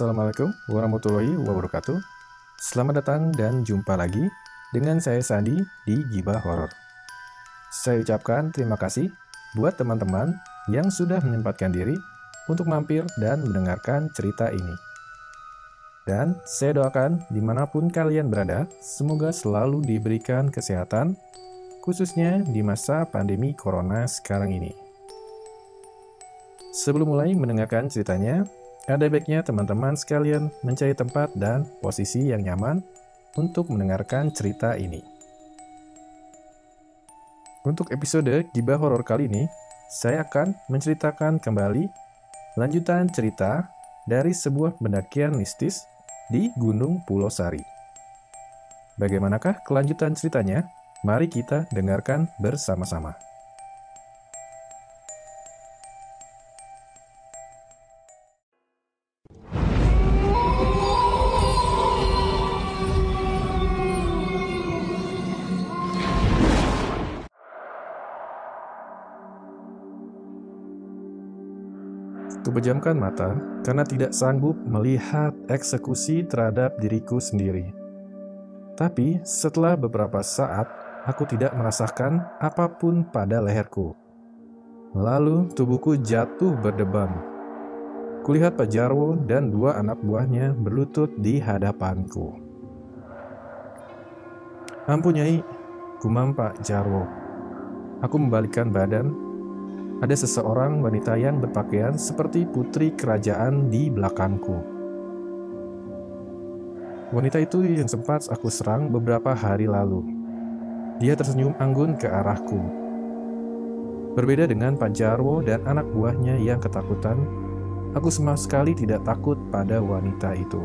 Assalamualaikum warahmatullahi wabarakatuh. Selamat datang dan jumpa lagi dengan saya Sandi di Gibah Horor. Saya ucapkan terima kasih buat teman-teman yang sudah menyempatkan diri untuk mampir dan mendengarkan cerita ini. Dan saya doakan di mana pun kalian berada, semoga selalu diberikan kesehatan, khususnya di masa pandemi corona sekarang ini. Sebelum mulai mendengarkan ceritanya, ada baiknya teman-teman sekalian mencari tempat dan posisi yang nyaman untuk mendengarkan cerita ini. Untuk episode Gibah Horor kali ini, saya akan menceritakan kembali lanjutan cerita dari sebuah pendakian mistis di Gunung Pulau Sari. Bagaimanakah kelanjutan ceritanya? Mari kita dengarkan bersama-sama. Kupejamkan mata karena tidak sanggup melihat eksekusi terhadap diriku sendiri. Tapi setelah beberapa saat, aku tidak merasakan apa pun pada leherku. Lalu tubuhku jatuh berdebam. Kulihat Pak Jarwo dan dua anak buahnya berlutut di hadapanku. Ampun Nyai, gumam Pak Jarwo. Aku membalikkan badan ada seseorang wanita yang berpakaian seperti putri kerajaan di belakangku. Wanita itu yang sempat aku serang beberapa hari lalu. Dia tersenyum anggun ke arahku. Berbeda dengan Pak Jarwo dan anak buahnya yang ketakutan, aku sama sekali tidak takut pada wanita itu.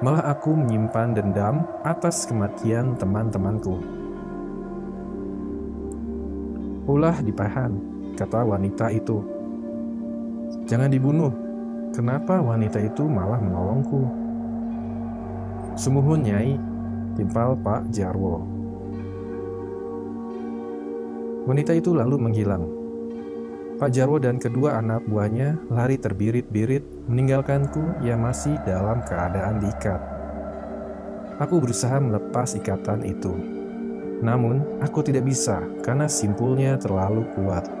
Malah aku menyimpan dendam atas kematian teman-temanku. Ulah dipahan, kata wanita itu. Jangan dibunuh. Kenapa wanita itu malah menolongku? Sumuhun Nyai, timpal Pak Jarwo. Wanita itu lalu menghilang. Pak Jarwo dan kedua anak buahnya lari terbirit-birit meninggalkanku yang masih dalam keadaan diikat. Aku berusaha melepas ikatan itu. Namun, aku tidak bisa karena simpulnya terlalu kuat.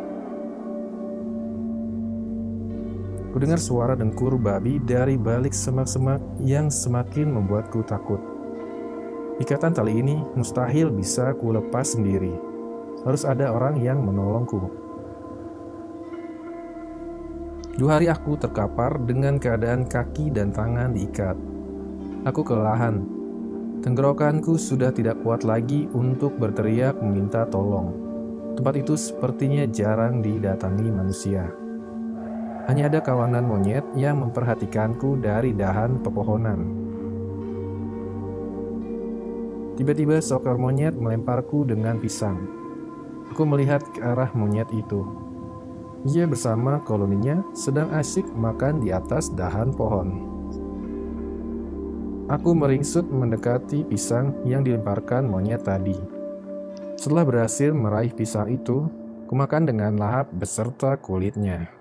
Kudengar suara dengkur babi dari balik semak-semak yang semakin membuatku takut. Ikatan tali ini mustahil bisa kulepas sendiri. Harus ada orang yang menolongku. Dua hari aku terkapar dengan keadaan kaki dan tangan diikat. Aku kelelahan. Tenggorokanku sudah tidak kuat lagi untuk berteriak meminta tolong. Tempat itu sepertinya jarang didatangi manusia. Hanya ada kawanan monyet yang memperhatikanku dari dahan pepohonan. Tiba-tiba seekor monyet melemparku dengan pisang. Aku melihat ke arah monyet itu. Ia bersama koloninya sedang asyik makan di atas dahan pohon. Aku meringsut mendekati pisang yang dilemparkan monyet tadi. Setelah berhasil meraih pisang itu, kumakan dengan lahap beserta kulitnya.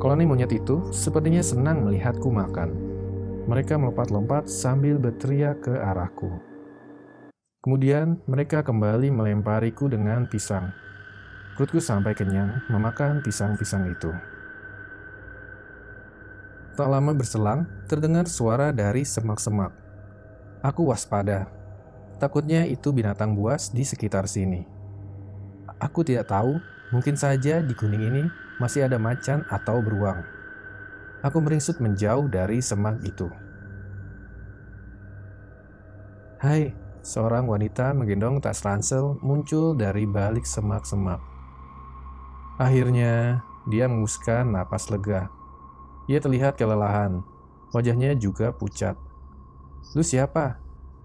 Koloni monyet itu sepertinya senang melihatku makan. Mereka melompat-lompat sambil berteriak ke arahku. Kemudian mereka kembali melempariku dengan pisang. Perutku sampai kenyang memakan pisang-pisang itu. Tak lama berselang, terdengar suara dari semak-semak. Aku waspada. Takutnya itu binatang buas di sekitar sini. Aku tidak tahu, mungkin saja di kuning ini masih ada macan atau beruang. Aku meringsut menjauh dari semak itu. Hai, seorang wanita menggendong tas ransel muncul dari balik semak-semak. Akhirnya, dia menghuskan napas lega. Ia terlihat kelelahan. Wajahnya juga pucat. Lu siapa?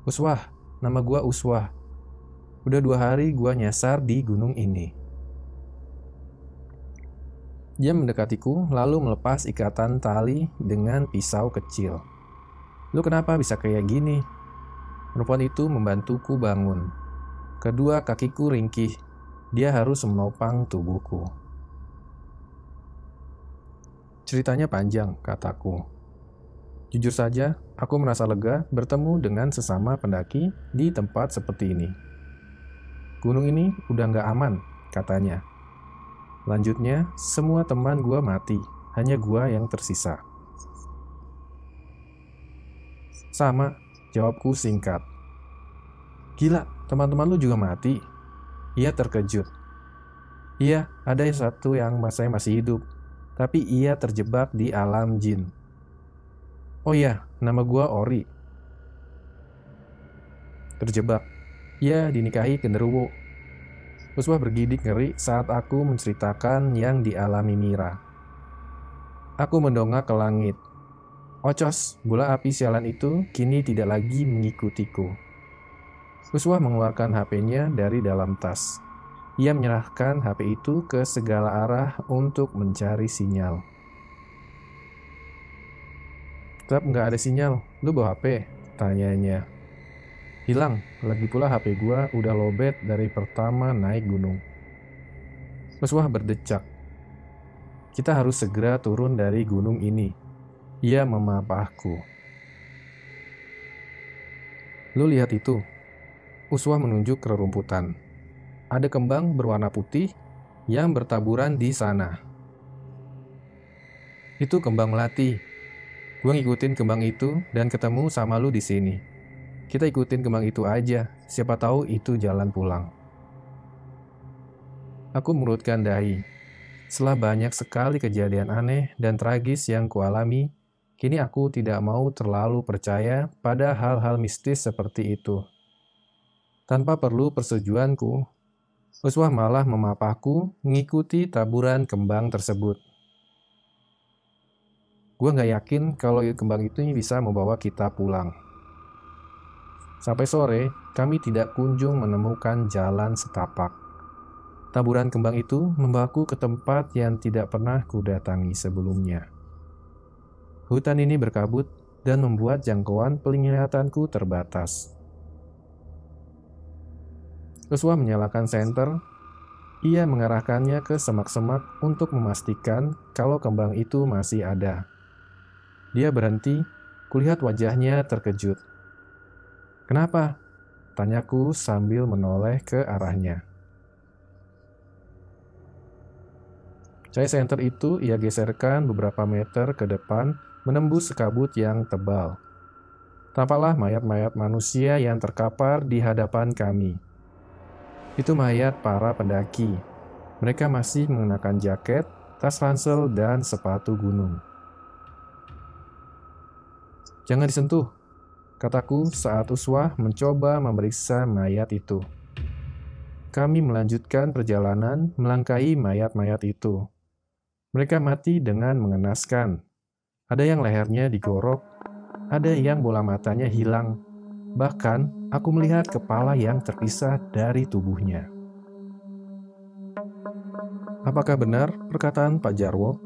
Uswah, nama gua Uswah. Udah dua hari gua nyasar di gunung ini. Dia mendekatiku, lalu melepas ikatan tali dengan pisau kecil. Lu kenapa bisa kayak gini? Perempuan itu membantuku bangun. Kedua kakiku ringkih. Dia harus menopang tubuhku. Ceritanya panjang, kataku. Jujur saja, aku merasa lega bertemu dengan sesama pendaki di tempat seperti ini. Gunung ini udah nggak aman, katanya. Lanjutnya, semua teman gua mati, hanya gua yang tersisa. Sama, jawabku singkat. Gila, teman-teman lu juga mati. Ia terkejut. Iya, ada satu yang saya masih hidup, tapi ia terjebak di alam jin. Oh iya, nama gua Ori. Terjebak. Ia dinikahi genderuwo. Uswah bergidik ngeri saat aku menceritakan yang dialami Mira. Aku mendongak ke langit. Ocos, bola api sialan itu kini tidak lagi mengikutiku. Uswah mengeluarkan HP-nya dari dalam tas. Ia menyerahkan HP itu ke segala arah untuk mencari sinyal. Tetap nggak ada sinyal. Lu bawa HP? Tanyanya. Hilang, lagi pula HP gua udah lobet dari pertama naik gunung. Uswah berdecak. Kita harus segera turun dari gunung ini. Ia memapahku. Lu lihat itu. Uswah menunjuk ke rerumputan. Ada kembang berwarna putih yang bertaburan di sana. Itu kembang melati. Gua ngikutin kembang itu dan ketemu sama lu di sini. Kita ikutin kembang itu aja, siapa tahu itu jalan pulang. Aku merutkan dahi. Setelah banyak sekali kejadian aneh dan tragis yang kualami, kini aku tidak mau terlalu percaya pada hal-hal mistis seperti itu. Tanpa perlu persetujuanku, Uswah malah memapahku mengikuti taburan kembang tersebut. Gue nggak yakin kalau kembang itu bisa membawa kita pulang. Sampai sore, kami tidak kunjung menemukan jalan setapak. Taburan kembang itu membawaku ke tempat yang tidak pernah kudatangi sebelumnya. Hutan ini berkabut dan membuat jangkauan penglihatanku terbatas. Uswa menyalakan senter. Ia mengarahkannya ke semak-semak untuk memastikan kalau kembang itu masih ada. Dia berhenti, kulihat wajahnya terkejut. Kenapa? Tanyaku sambil menoleh ke arahnya. Cahaya senter itu ia geserkan beberapa meter ke depan menembus sekabut yang tebal. Tampaklah mayat-mayat manusia yang terkapar di hadapan kami. Itu mayat para pendaki. Mereka masih mengenakan jaket, tas ransel, dan sepatu gunung. Jangan disentuh, kataku saat Uswah mencoba memeriksa mayat itu. Kami melanjutkan perjalanan melangkahi mayat-mayat itu. Mereka mati dengan mengenaskan. Ada yang lehernya digorok, ada yang bola matanya hilang. Bahkan, aku melihat kepala yang terpisah dari tubuhnya. Apakah benar perkataan Pak Jarwo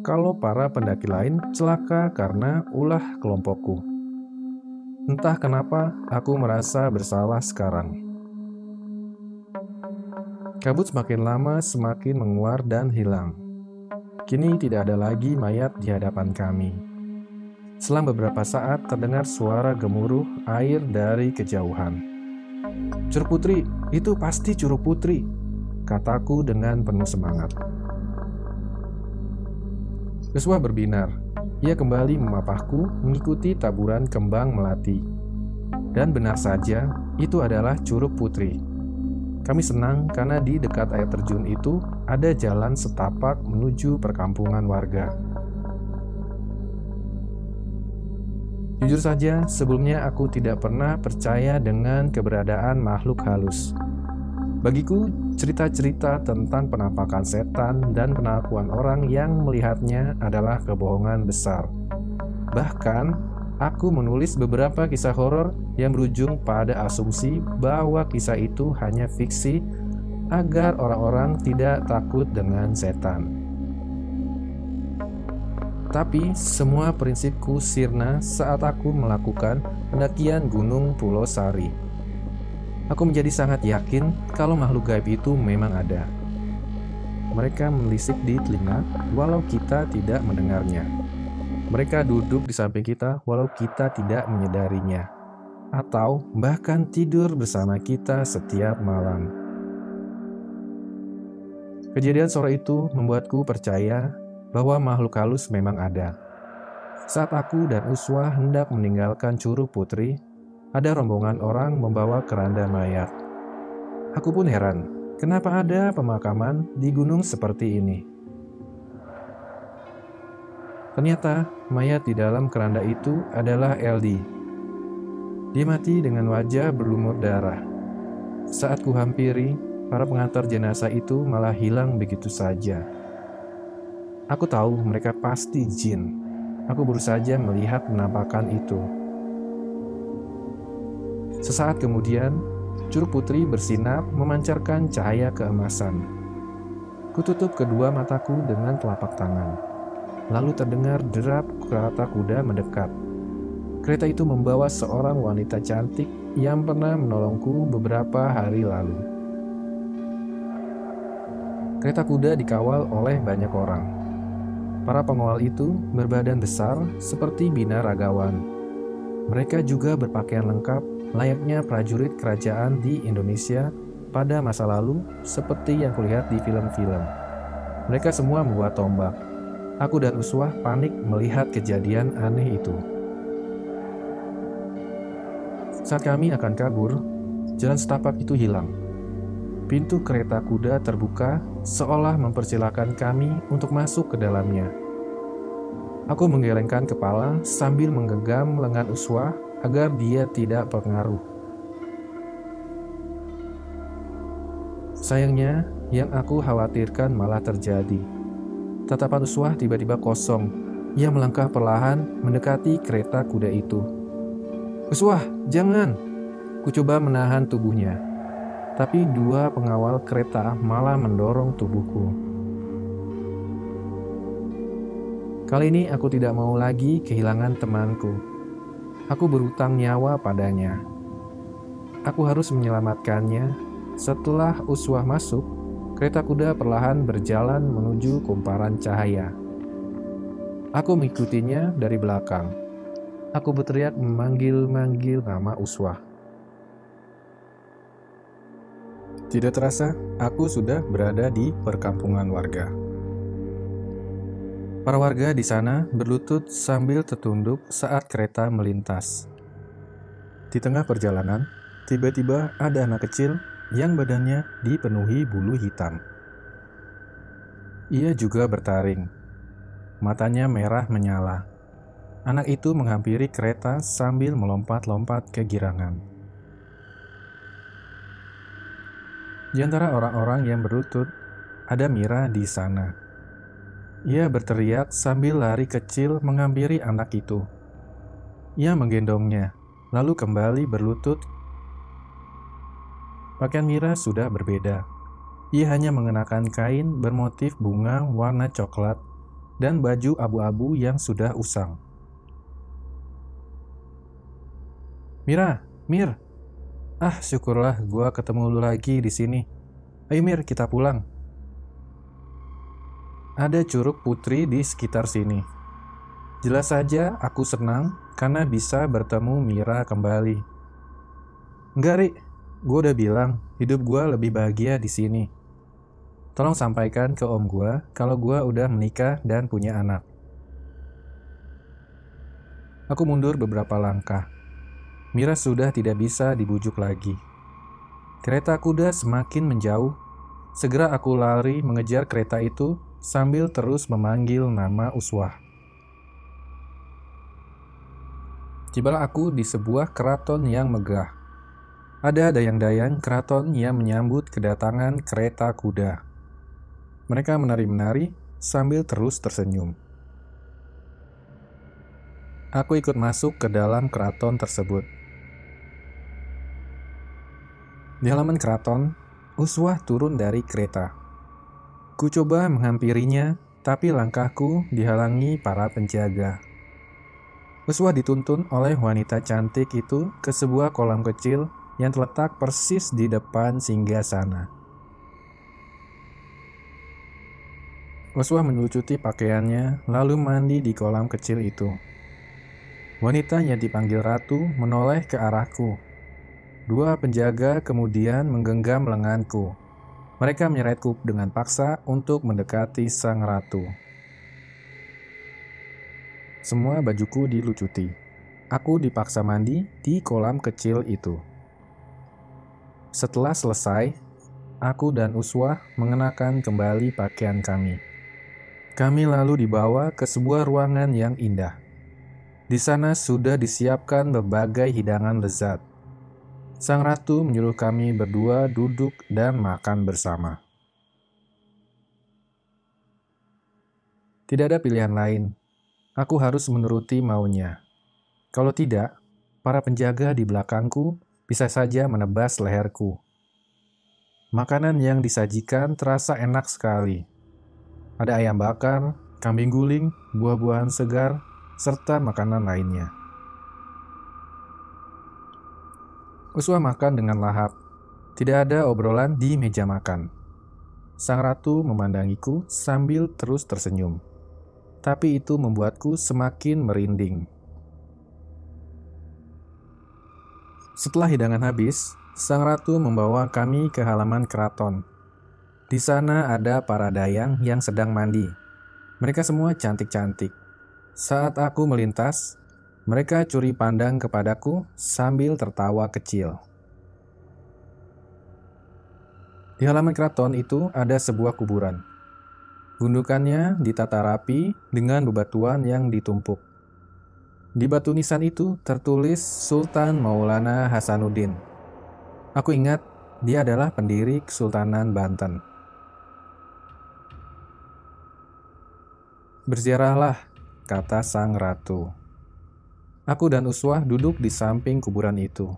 kalau para pendaki lain celaka karena ulah kelompokku? Entah kenapa aku merasa bersalah sekarang. Kabut semakin lama semakin menguar dan hilang. Kini tidak ada lagi mayat di hadapan kami. Selang beberapa saat terdengar suara gemuruh air dari kejauhan. Curug Putri, itu pasti Curug Putri, kataku dengan penuh semangat. Yosua berbinar, ia kembali memapahku mengikuti taburan kembang melati. Dan benar saja, itu adalah Curug Putri. Kami senang karena di dekat air terjun itu ada jalan setapak menuju perkampungan warga. Jujur saja, sebelumnya aku tidak pernah percaya dengan keberadaan makhluk halus. Bagiku, cerita-cerita tentang penampakan setan dan pengakuan orang yang melihatnya adalah kebohongan besar. Bahkan, aku menulis beberapa kisah horor yang berujung pada asumsi bahwa kisah itu hanya fiksi agar orang-orang tidak takut dengan setan. Tapi semua prinsipku sirna saat aku melakukan pendakian Gunung Pulau Sari Aku menjadi sangat yakin kalau makhluk gaib itu memang ada. mereka melisik di telinga walau kita tidak mendengarnya. Mereka duduk di samping kita walau kita tidak menyadarinya. Atau bahkan tidur bersama kita setiap malam. Kejadian sore itu membuatku percaya bahwa makhluk halus memang ada. Saat aku dan Uswa hendak meninggalkan Curug Putri, ada rombongan orang membawa keranda mayat. Aku pun heran, kenapa ada pemakaman di gunung seperti ini? Ternyata mayat di dalam keranda itu adalah Eldi. Dia mati dengan wajah berlumur darah. Saat ku hampiri, para pengantar jenazah itu malah hilang begitu saja. Aku tahu mereka pasti jin. Aku baru saja melihat penampakan itu. Sesaat kemudian, Curug Putri bersinar memancarkan cahaya keemasan. Kututup kedua mataku dengan telapak tangan. Lalu terdengar derap kereta kuda mendekat. Kereta itu membawa seorang wanita cantik yang pernah menolongku beberapa hari lalu. Kereta kuda dikawal oleh banyak orang. Para pengawal itu berbadan besar seperti bina ragawan. Mereka juga berpakaian lengkap layaknya prajurit kerajaan di Indonesia pada masa lalu seperti yang kulihat di film-film. Mereka semua membuat tombak. Aku dan Uswah panik melihat kejadian aneh itu. Saat kami akan kabur, jalan setapak itu hilang. Pintu kereta kuda terbuka seolah mempersilahkan kami untuk masuk ke dalamnya. Aku menggelengkan kepala sambil menggenggam lengan Uswa agar dia tidak pengaruh. Sayangnya, yang aku khawatirkan malah terjadi. Tatapan Uswa tiba-tiba kosong. Ia melangkah perlahan mendekati kereta kuda itu. Uswah, jangan! Ku coba menahan tubuhnya tapi dua pengawal kereta malah mendorong tubuhku. Kali ini aku tidak mau lagi kehilangan temanku. Aku berutang nyawa padanya. Aku harus menyelamatkannya. Setelah Uswah masuk, kereta kuda perlahan berjalan menuju kumparan cahaya. Aku mengikutinya dari belakang. Aku berteriak memanggil-manggil nama Uswah. Tidak terasa, aku sudah berada di perkampungan warga. Para warga di sana berlutut sambil tertunduk saat kereta melintas. Di tengah perjalanan, tiba-tiba ada anak kecil yang badannya dipenuhi bulu hitam. Ia juga bertaring. Matanya merah menyala. Anak itu menghampiri kereta sambil melompat-lompat kegirangan. Di antara orang-orang yang berlutut, ada Mira di sana. Ia berteriak sambil lari kecil menghampiri anak itu. Ia menggendongnya, lalu kembali berlutut. Pakaian Mira sudah berbeda. Ia hanya mengenakan kain bermotif bunga warna coklat dan baju abu-abu yang sudah usang. Mira, Mir, Ah, syukurlah gua ketemu lu lagi di sini. Ayo Mir, kita pulang. Ada curug putri di sekitar sini. Jelas saja aku senang karena bisa bertemu Mira kembali. Enggak, Ri. Gue udah bilang, hidup gue lebih bahagia di sini. Tolong sampaikan ke om gue kalau gue udah menikah dan punya anak. Aku mundur beberapa langkah. Mira sudah tidak bisa dibujuk lagi. Kereta kuda semakin menjauh. Segera aku lari mengejar kereta itu sambil terus memanggil nama Uswah. Tibalah aku di sebuah keraton yang megah. Ada dayang-dayang keraton yang menyambut kedatangan kereta kuda. Mereka menari-menari sambil terus tersenyum. Aku ikut masuk ke dalam keraton tersebut. Di halaman keraton, Uswah turun dari kereta. Ku coba menghampirinya, tapi langkahku dihalangi para penjaga. Uswah dituntun oleh wanita cantik itu ke sebuah kolam kecil yang terletak persis di depan singgah sana. Uswah melucuti pakaiannya, lalu mandi di kolam kecil itu. Wanita yang dipanggil ratu menoleh ke arahku. Dua penjaga kemudian menggenggam lenganku. Mereka menyeretku dengan paksa untuk mendekati sang ratu. Semua bajuku dilucuti. Aku dipaksa mandi di kolam kecil itu. Setelah selesai, aku dan Uswah mengenakan kembali pakaian kami. Kami lalu dibawa ke sebuah ruangan yang indah. Di sana sudah disiapkan berbagai hidangan lezat. Sang ratu menyuruh kami berdua duduk dan makan bersama. Tidak ada pilihan lain. Aku harus menuruti maunya. Kalau tidak, para penjaga di belakangku bisa saja menebas leherku. Makanan yang disajikan terasa enak sekali ada ayam bakar, kambing guling, buah-buahan segar, serta makanan lainnya. Uswa makan dengan lahap. Tidak ada obrolan di meja makan. Sang ratu memandangiku sambil terus tersenyum. Tapi itu membuatku semakin merinding. Setelah hidangan habis, sang ratu membawa kami ke halaman keraton di sana ada para dayang yang sedang mandi. Mereka semua cantik-cantik. Saat aku melintas, mereka curi pandang kepadaku sambil tertawa kecil. Di halaman keraton itu ada sebuah kuburan. Gundukannya ditata rapi dengan bebatuan yang ditumpuk. Di batu nisan itu tertulis Sultan Maulana Hasanuddin. Aku ingat dia adalah pendiri Kesultanan Banten. Berziarahlah, kata sang ratu. Aku dan Uswah duduk di samping kuburan itu.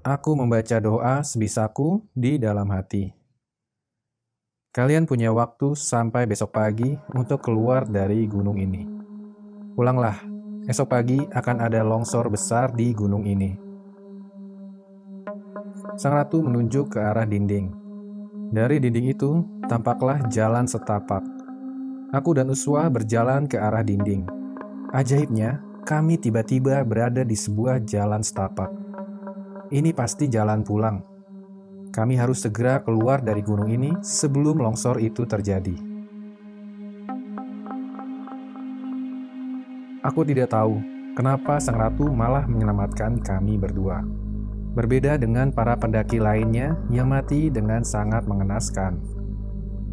Aku membaca doa sebisaku di dalam hati. Kalian punya waktu sampai besok pagi untuk keluar dari gunung ini. Pulanglah, esok pagi akan ada longsor besar di gunung ini. Sang ratu menunjuk ke arah dinding. Dari dinding itu tampaklah jalan setapak Aku dan Uswa berjalan ke arah dinding. Ajaibnya, kami tiba-tiba berada di sebuah jalan setapak. Ini pasti jalan pulang. Kami harus segera keluar dari gunung ini sebelum longsor itu terjadi. Aku tidak tahu kenapa sang ratu malah menyelamatkan kami berdua. Berbeda dengan para pendaki lainnya yang mati dengan sangat mengenaskan.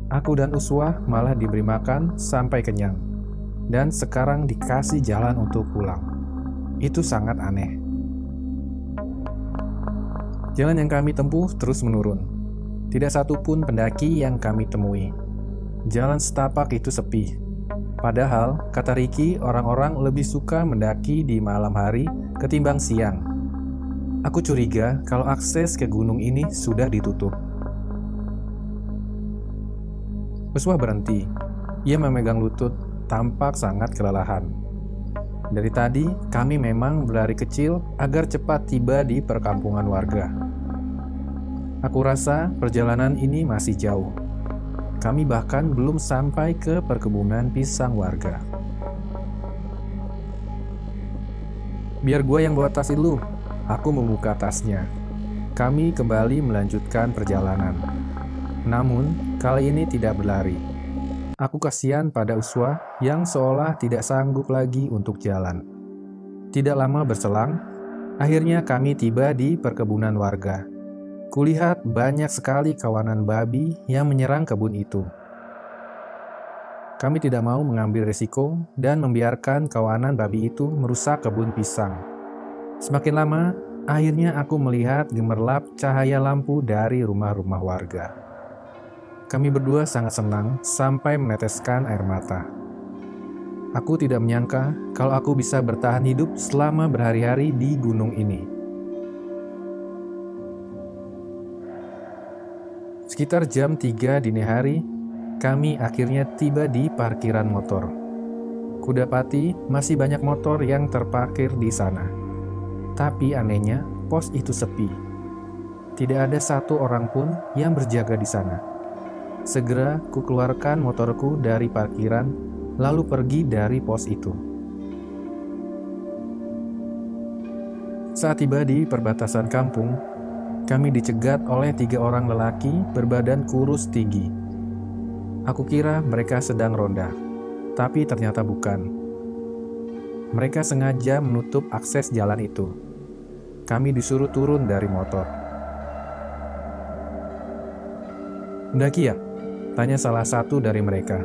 Aku dan Uswah malah diberi makan sampai kenyang, dan sekarang dikasih jalan untuk pulang. Itu sangat aneh. Jalan yang kami tempuh terus menurun. Tidak satu pun pendaki yang kami temui. Jalan setapak itu sepi. Padahal, kata Ricky, orang-orang lebih suka mendaki di malam hari ketimbang siang. Aku curiga kalau akses ke gunung ini sudah ditutup. Uswah berhenti. Ia memegang lutut, tampak sangat kelelahan. Dari tadi, kami memang berlari kecil agar cepat tiba di perkampungan warga. Aku rasa perjalanan ini masih jauh. Kami bahkan belum sampai ke perkebunan pisang warga. Biar gue yang bawa tas itu. Aku membuka tasnya. Kami kembali melanjutkan perjalanan. Namun, kali ini tidak berlari. Aku kasihan pada Uswa yang seolah tidak sanggup lagi untuk jalan. Tidak lama berselang, akhirnya kami tiba di perkebunan warga. Kulihat banyak sekali kawanan babi yang menyerang kebun itu. Kami tidak mau mengambil risiko dan membiarkan kawanan babi itu merusak kebun pisang. Semakin lama, akhirnya aku melihat gemerlap cahaya lampu dari rumah-rumah warga. Kami berdua sangat senang sampai meneteskan air mata. Aku tidak menyangka kalau aku bisa bertahan hidup selama berhari-hari di gunung ini. Sekitar jam 3 dini hari, kami akhirnya tiba di parkiran motor. Kudapati masih banyak motor yang terparkir di sana. Tapi anehnya, pos itu sepi. Tidak ada satu orang pun yang berjaga di sana. Segera kukeluarkan motorku dari parkiran, lalu pergi dari pos itu. Saat tiba di perbatasan kampung, kami dicegat oleh tiga orang lelaki berbadan kurus tinggi. Aku kira mereka sedang ronda, tapi ternyata bukan. Mereka sengaja menutup akses jalan itu. Kami disuruh turun dari motor. Mendaki ya? Tanya salah satu dari mereka.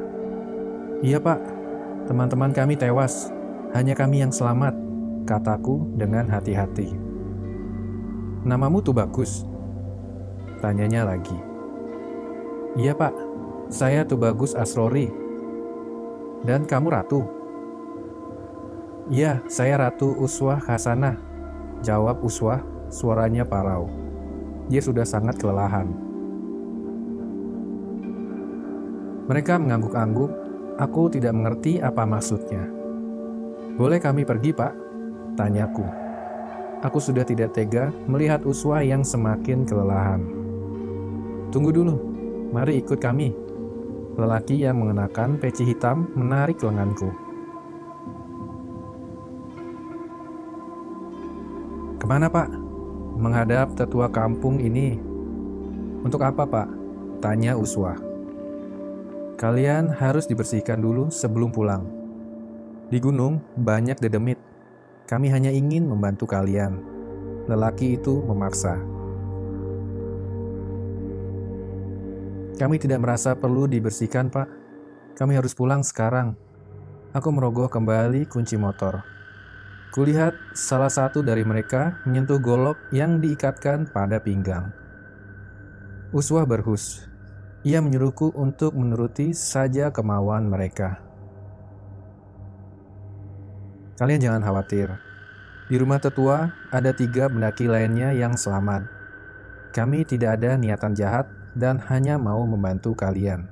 Iya pak, teman-teman kami tewas. Hanya kami yang selamat, kataku dengan hati-hati. Namamu tuh bagus. Tanyanya lagi. Iya pak, saya tuh bagus Asrori. Dan kamu Ratu? Iya, saya Ratu Uswah Hasanah. Jawab Uswah, suaranya parau. Dia sudah sangat kelelahan. Mereka mengangguk-angguk, aku tidak mengerti apa maksudnya. Boleh kami pergi, Pak? Tanyaku. Aku sudah tidak tega melihat Uswa yang semakin kelelahan. Tunggu dulu, mari ikut kami. Lelaki yang mengenakan peci hitam menarik lenganku. Ke mana, Pak? Menghadap tetua kampung ini. Untuk apa, Pak? Tanya Uswa. Kalian harus dibersihkan dulu sebelum pulang. Di gunung banyak dedemit. Kami hanya ingin membantu kalian. Lelaki itu memaksa. Kami tidak merasa perlu dibersihkan, Pak. Kami harus pulang sekarang. Aku merogoh kembali kunci motor. Kulihat salah satu dari mereka menyentuh golok yang diikatkan pada pinggang. Uswah berhus, ia menyuruhku untuk menuruti saja kemauan mereka. Kalian jangan khawatir. Di rumah tetua ada tiga pendaki lainnya yang selamat. Kami tidak ada niatan jahat dan hanya mau membantu kalian.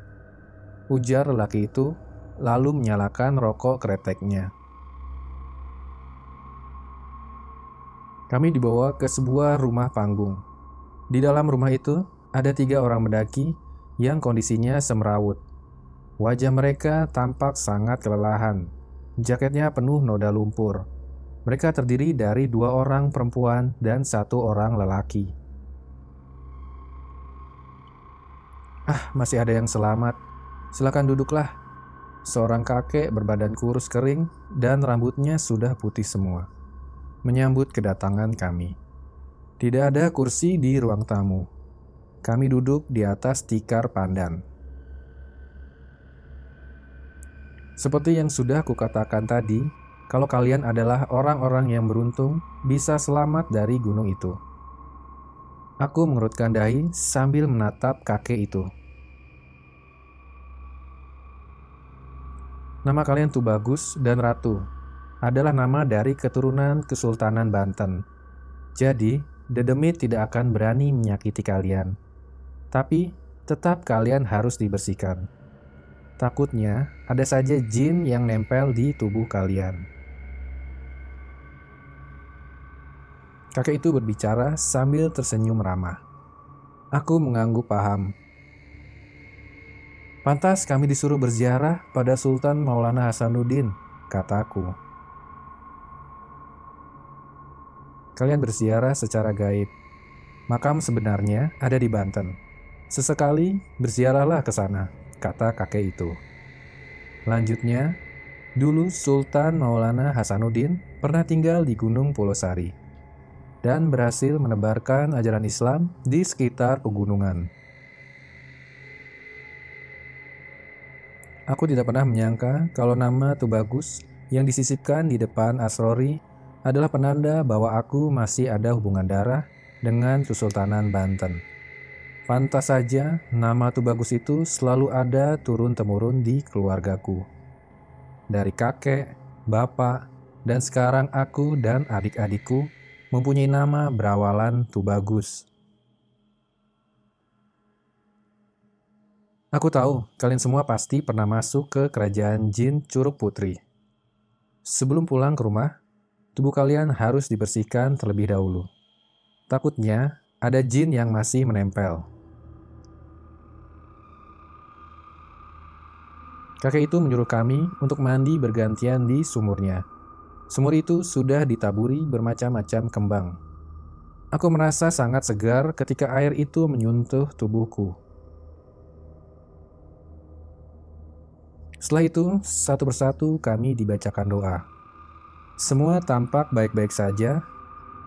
Ujar lelaki itu, lalu menyalakan rokok kreteknya. Kami dibawa ke sebuah rumah panggung. Di dalam rumah itu ada tiga orang mendaki yang kondisinya semrawut. Wajah mereka tampak sangat kelelahan. Jaketnya penuh noda lumpur. Mereka terdiri dari dua orang perempuan dan satu orang lelaki. Ah, masih ada yang selamat. Silakan duduklah. Seorang kakek berbadan kurus kering dan rambutnya sudah putih semua. Menyambut kedatangan kami. Tidak ada kursi di ruang tamu. Kami duduk di atas tikar pandan. Seperti yang sudah kukatakan tadi, kalau kalian adalah orang-orang yang beruntung, bisa selamat dari gunung itu. Aku mengerutkan dahi sambil menatap kakek itu. Nama kalian tuh bagus dan Ratu adalah nama dari keturunan Kesultanan Banten. Jadi, Dedemit tidak akan berani menyakiti kalian. Tapi tetap kalian harus dibersihkan. Takutnya ada saja jin yang nempel di tubuh kalian. Kakek itu berbicara sambil tersenyum ramah. Aku mengangguk paham. Pantas kami disuruh berziarah pada Sultan Maulana Hasanuddin, kataku. Kalian berziarah secara gaib. Makam sebenarnya ada di Banten. Sesekali berziarahlah ke sana, kata kakek itu. Lanjutnya, dulu Sultan Maulana Hasanuddin pernah tinggal di Gunung Polosari dan berhasil menebarkan ajaran Islam di sekitar pegunungan. Aku tidak pernah menyangka kalau nama Tubagus yang disisipkan di depan Asrori adalah penanda bahwa aku masih ada hubungan darah dengan Kesultanan Banten. Pantas saja nama Tubagus itu selalu ada turun-temurun di keluargaku. Dari kakek, bapak, dan sekarang aku dan adik-adikku mempunyai nama berawalan Tubagus. Aku tahu kalian semua pasti pernah masuk ke kerajaan jin Curug Putri. Sebelum pulang ke rumah, tubuh kalian harus dibersihkan terlebih dahulu. Takutnya ada jin yang masih menempel. Kakek itu menyuruh kami untuk mandi bergantian di sumurnya. Sumur itu sudah ditaburi bermacam-macam kembang. Aku merasa sangat segar ketika air itu menyentuh tubuhku. Setelah itu, satu persatu kami dibacakan doa. Semua tampak baik-baik saja,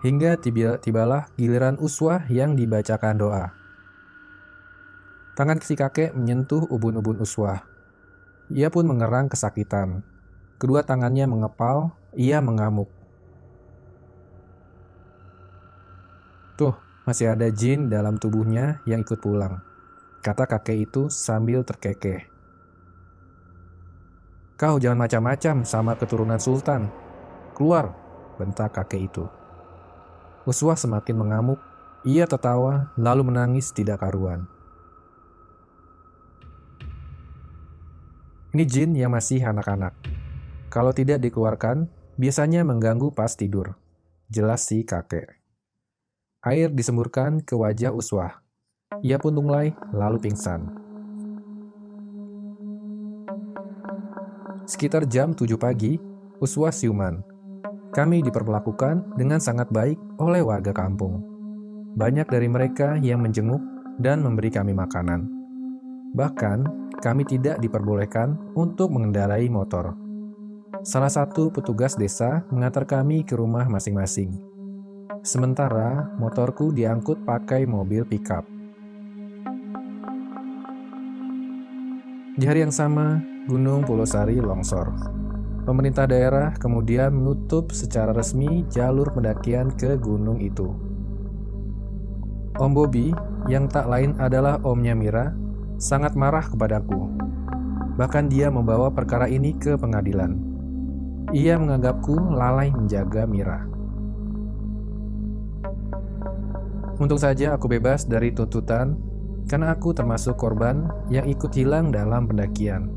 hingga tibalah giliran uswah yang dibacakan doa. Tangan si kakek menyentuh ubun-ubun uswah. Ia pun mengerang kesakitan. Kedua tangannya mengepal, ia mengamuk. Tuh, masih ada jin dalam tubuhnya yang ikut pulang. Kata kakek itu sambil terkekeh. Kau jangan macam-macam sama keturunan sultan. Keluar, bentak kakek itu. Uswah semakin mengamuk. Ia tertawa, lalu menangis tidak karuan. Ini jin yang masih anak-anak. Kalau tidak dikeluarkan, biasanya mengganggu pas tidur. Jelas si kakek. Air disemburkan ke wajah Uswah. Ia pun tunglai, lalu pingsan. Sekitar jam 7 pagi, Uswah siuman. Kami diperlakukan dengan sangat baik oleh warga kampung. Banyak dari mereka yang menjenguk dan memberi kami makanan. Bahkan, kami tidak diperbolehkan untuk mengendarai motor. Salah satu petugas desa mengantar kami ke rumah masing-masing. Sementara motorku diangkut pakai mobil pickup. Di hari yang sama, Gunung Pulosari longsor. Pemerintah daerah kemudian menutup secara resmi jalur pendakian ke gunung itu. Om Bobi, yang tak lain adalah omnya Mira, sangat marah kepadaku. Bahkan dia membawa perkara ini ke pengadilan. Ia menganggapku lalai menjaga Mira. Untung saja aku bebas dari tuntutan karena aku termasuk korban yang ikut hilang dalam pendakian.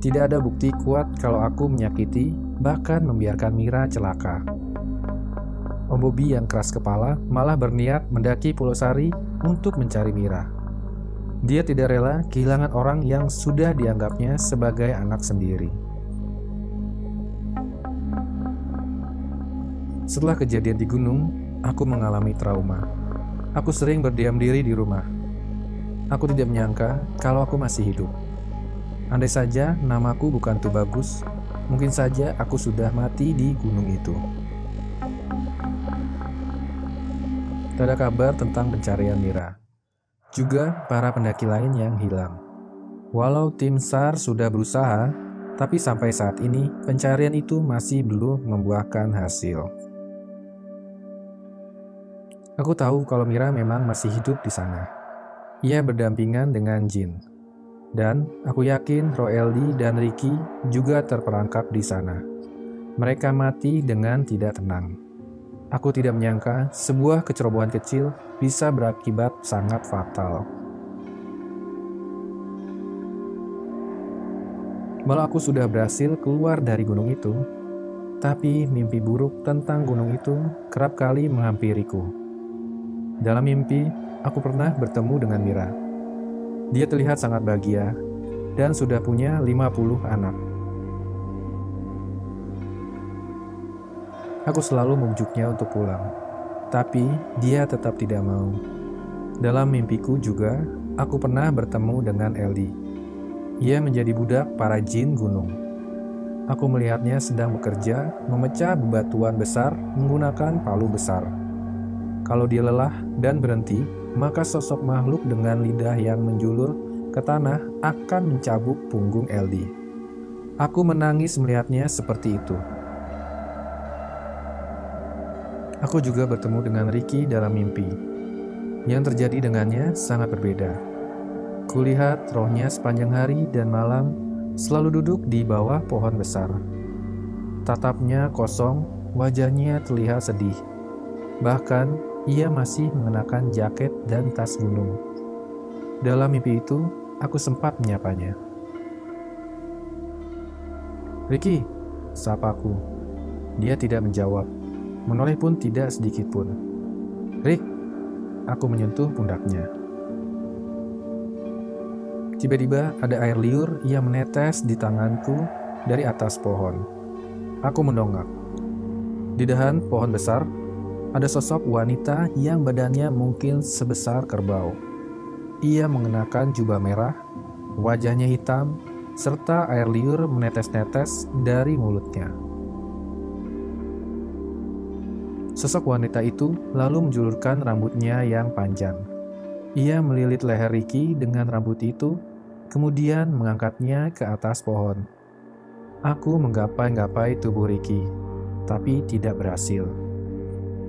Tidak ada bukti kuat kalau aku menyakiti, bahkan membiarkan Mira celaka. Om Bobi yang keras kepala malah berniat mendaki Pulau Sari untuk mencari Mira. Dia tidak rela kehilangan orang yang sudah dianggapnya sebagai anak sendiri. Setelah kejadian di gunung, aku mengalami trauma. Aku sering berdiam diri di rumah. Aku tidak menyangka kalau aku masih hidup. Andai saja namaku bukan Tubagus, mungkin saja aku sudah mati di gunung itu. Tak ada kabar tentang pencarian Mira. Juga para pendaki lain yang hilang. Walau tim SAR sudah berusaha, tapi sampai saat ini pencarian itu masih belum membuahkan hasil. Aku tahu kalau Mira memang masih hidup di sana. Ia berdampingan dengan Jin. Dan aku yakin Roeldi dan Ricky juga terperangkap di sana. Mereka mati dengan tidak tenang. Aku tidak menyangka sebuah kecerobohan kecil bisa berakibat sangat fatal. Walau aku sudah berhasil keluar dari gunung itu, tapi mimpi buruk tentang gunung itu kerap kali menghampiriku. Dalam mimpi, aku pernah bertemu dengan Mira. Dia terlihat sangat bahagia dan sudah punya 50 anak. Aku selalu membujuknya untuk pulang, tapi dia tetap tidak mau. Dalam mimpiku juga, aku pernah bertemu dengan Eldi. Ia menjadi budak para jin gunung. Aku melihatnya sedang bekerja memecah bebatuan besar menggunakan palu besar. Kalau dia lelah dan berhenti, maka sosok makhluk dengan lidah yang menjulur ke tanah akan mencabuk punggung Eldi. Aku menangis melihatnya seperti itu. Aku juga bertemu dengan Ricky dalam mimpi. Yang terjadi dengannya sangat berbeda. Kulihat rohnya sepanjang hari dan malam selalu duduk di bawah pohon besar. Tatapnya kosong, wajahnya terlihat sedih. Bahkan ia masih mengenakan jaket dan tas gunung. Dalam mimpi itu, aku sempat menyapanya. Ricky, sapaku. Dia tidak menjawab. Menoleh pun tidak sedikit pun. Rick, aku menyentuh pundaknya. Tiba-tiba ada air liur yang menetes di tanganku dari atas pohon. Aku mendongak. Di dahan pohon besar, ada sosok wanita yang badannya mungkin sebesar kerbau. Ia mengenakan jubah merah, wajahnya hitam, serta air liur menetes-netes dari mulutnya. Sosok wanita itu lalu menjulurkan rambutnya yang panjang. Ia melilit leher Ricky dengan rambut itu, kemudian mengangkatnya ke atas pohon. Aku menggapai-gapai tubuh Ricky, tapi tidak berhasil.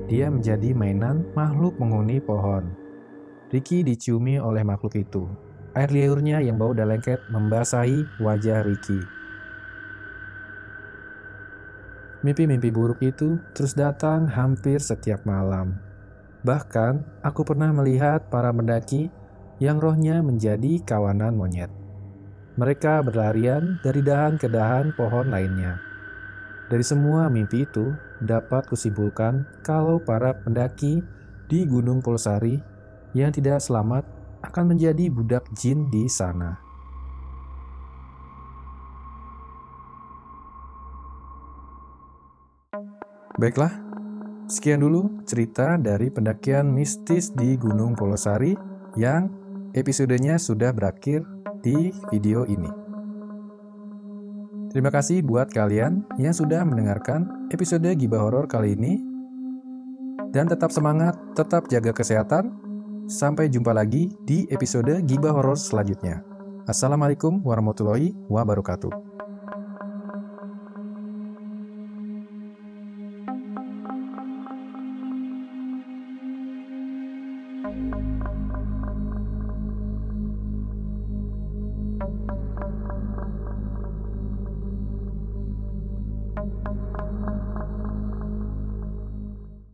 Dia menjadi mainan makhluk menghuni pohon. Ricky diciumi oleh makhluk itu. Air liurnya yang bau dan lengket membasahi wajah Ricky. Mimpi-mimpi buruk itu terus datang hampir setiap malam. Bahkan, aku pernah melihat para mendaki yang rohnya menjadi kawanan monyet. Mereka berlarian dari dahan ke dahan pohon lainnya. Dari semua mimpi itu, dapat kusimpulkan kalau para pendaki di Gunung Polsari yang tidak selamat akan menjadi budak jin di sana. Baiklah, sekian dulu cerita dari pendakian mistis di Gunung Polosari yang episodenya sudah berakhir di video ini. Terima kasih buat kalian yang sudah mendengarkan episode Gibah Horor kali ini. Dan tetap semangat, tetap jaga kesehatan. Sampai jumpa lagi di episode Gibah Horor selanjutnya. Assalamualaikum warahmatullahi wabarakatuh.